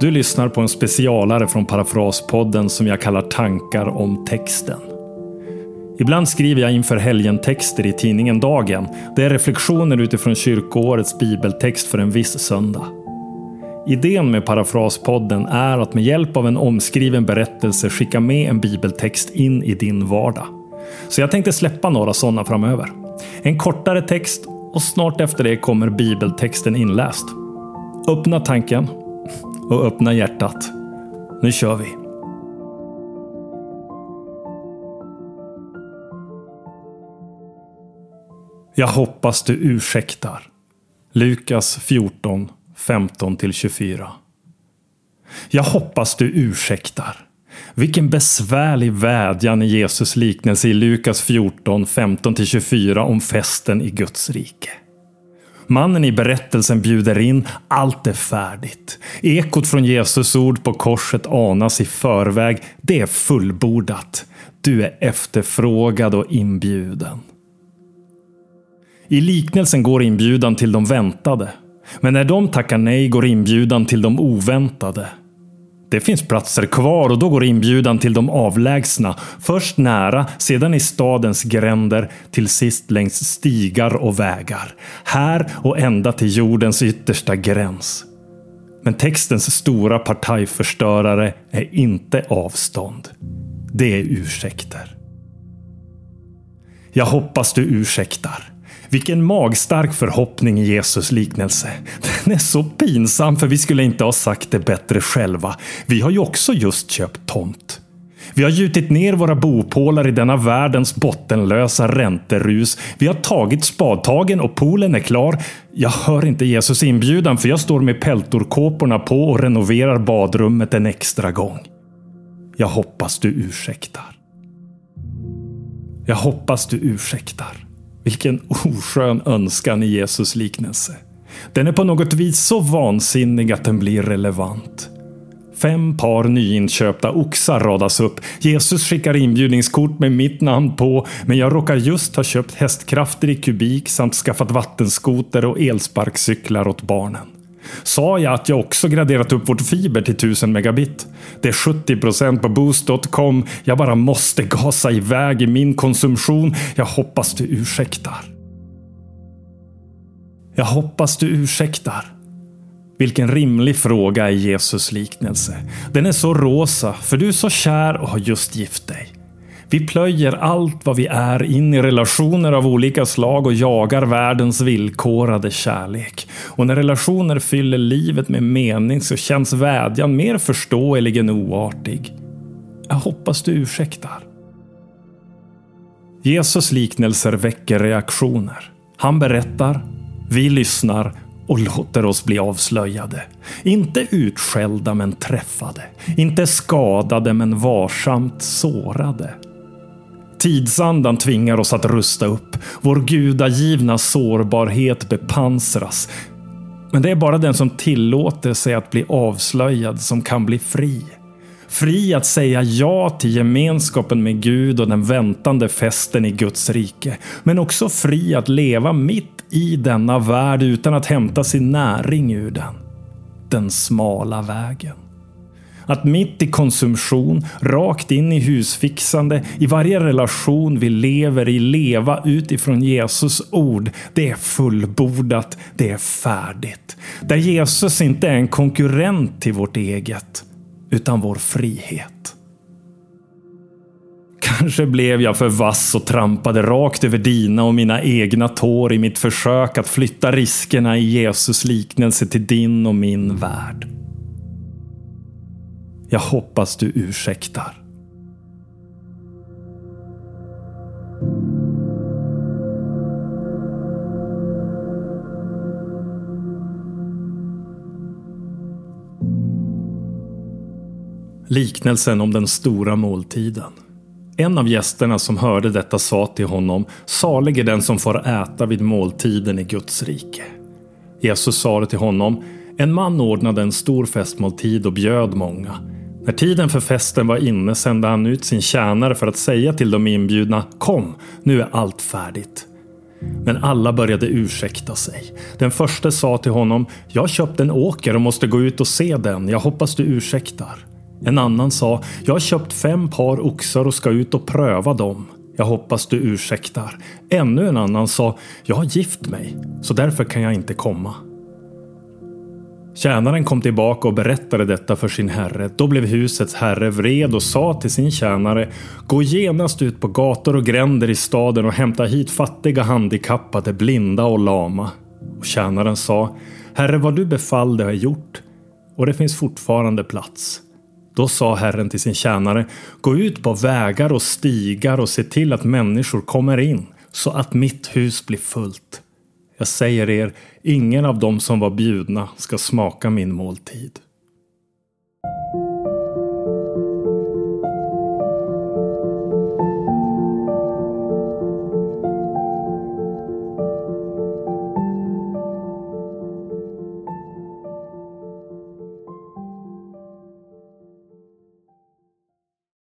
Du lyssnar på en specialare från Parafraspodden som jag kallar Tankar om texten. Ibland skriver jag inför helgen texter i tidningen Dagen. Det är reflektioner utifrån kyrkoårets bibeltext för en viss söndag. Idén med Parafraspodden är att med hjälp av en omskriven berättelse skicka med en bibeltext in i din vardag. Så jag tänkte släppa några sådana framöver. En kortare text och snart efter det kommer bibeltexten inläst. Öppna tanken och öppna hjärtat. Nu kör vi! Jag hoppas du ursäktar. Lukas 14, 15-24. Jag hoppas du ursäktar. Vilken besvärlig vädjan i Jesus liknelse i Lukas 14, 15-24 om festen i Guds rike. Mannen i berättelsen bjuder in, allt är färdigt. Ekot från Jesus ord på korset anas i förväg. Det är fullbordat. Du är efterfrågad och inbjuden. I liknelsen går inbjudan till de väntade. Men när de tackar nej går inbjudan till de oväntade. Det finns platser kvar och då går inbjudan till de avlägsna. Först nära, sedan i stadens gränder, till sist längs stigar och vägar. Här och ända till jordens yttersta gräns. Men textens stora partajförstörare är inte avstånd. Det är ursäkter. Jag hoppas du ursäktar. Vilken magstark förhoppning i Jesus liknelse. Den är så pinsam för vi skulle inte ha sagt det bättre själva. Vi har ju också just köpt tomt. Vi har gjutit ner våra bopålar i denna världens bottenlösa ränterus. Vi har tagit spadtagen och poolen är klar. Jag hör inte Jesus inbjudan för jag står med peltorkåporna på och renoverar badrummet en extra gång. Jag hoppas du ursäktar. Jag hoppas du ursäktar. Vilken oskön önskan i Jesus liknelse. Den är på något vis så vansinnig att den blir relevant. Fem par nyinköpta oxar radas upp. Jesus skickar inbjudningskort med mitt namn på, men jag råkar just ha köpt hästkrafter i kubik samt skaffat vattenskoter och elsparkcyklar åt barnen. Sa jag att jag också graderat upp vårt fiber till 1000 megabit? Det är 70% på boost.com. Jag bara måste gasa iväg i min konsumtion. Jag hoppas du ursäktar. Jag hoppas du ursäktar. Vilken rimlig fråga i Jesus liknelse. Den är så rosa, för du är så kär och har just gift dig. Vi plöjer allt vad vi är in i relationer av olika slag och jagar världens villkorade kärlek. Och när relationer fyller livet med mening så känns vädjan mer förståelig än oartig. Jag hoppas du ursäktar. Jesus liknelser väcker reaktioner. Han berättar, vi lyssnar och låter oss bli avslöjade. Inte utskällda men träffade. Inte skadade men varsamt sårade. Tidsandan tvingar oss att rusta upp. Vår gudagivna sårbarhet bepansras. Men det är bara den som tillåter sig att bli avslöjad som kan bli fri. Fri att säga ja till gemenskapen med Gud och den väntande festen i Guds rike. Men också fri att leva mitt i denna värld utan att hämta sin näring ur den. Den smala vägen. Att mitt i konsumtion, rakt in i husfixande, i varje relation vi lever i leva utifrån Jesus ord. Det är fullbordat, det är färdigt. Där Jesus inte är en konkurrent till vårt eget, utan vår frihet. Kanske blev jag för vass och trampade rakt över dina och mina egna tår i mitt försök att flytta riskerna i Jesus liknelse till din och min värld. Jag hoppas du ursäktar. Liknelsen om den stora måltiden. En av gästerna som hörde detta sa till honom, salig är den som får äta vid måltiden i Guds rike. Jesus sa till honom, en man ordnade en stor festmåltid och bjöd många. När tiden för festen var inne sände han ut sin tjänare för att säga till de inbjudna Kom, nu är allt färdigt. Men alla började ursäkta sig. Den första sa till honom “Jag har köpt en åker och måste gå ut och se den. Jag hoppas du ursäktar.” En annan sa “Jag har köpt fem par oxar och ska ut och pröva dem. Jag hoppas du ursäktar.” Ännu en annan sa “Jag har gift mig, så därför kan jag inte komma.” Tjänaren kom tillbaka och berättade detta för sin herre. Då blev husets herre vred och sa till sin tjänare Gå genast ut på gator och gränder i staden och hämta hit fattiga, handikappade, blinda och lama. Och tjänaren sa Herre, vad du befallde har jag gjort och det finns fortfarande plats. Då sa Herren till sin tjänare Gå ut på vägar och stigar och se till att människor kommer in så att mitt hus blir fullt. Jag säger er, ingen av dem som var bjudna ska smaka min måltid.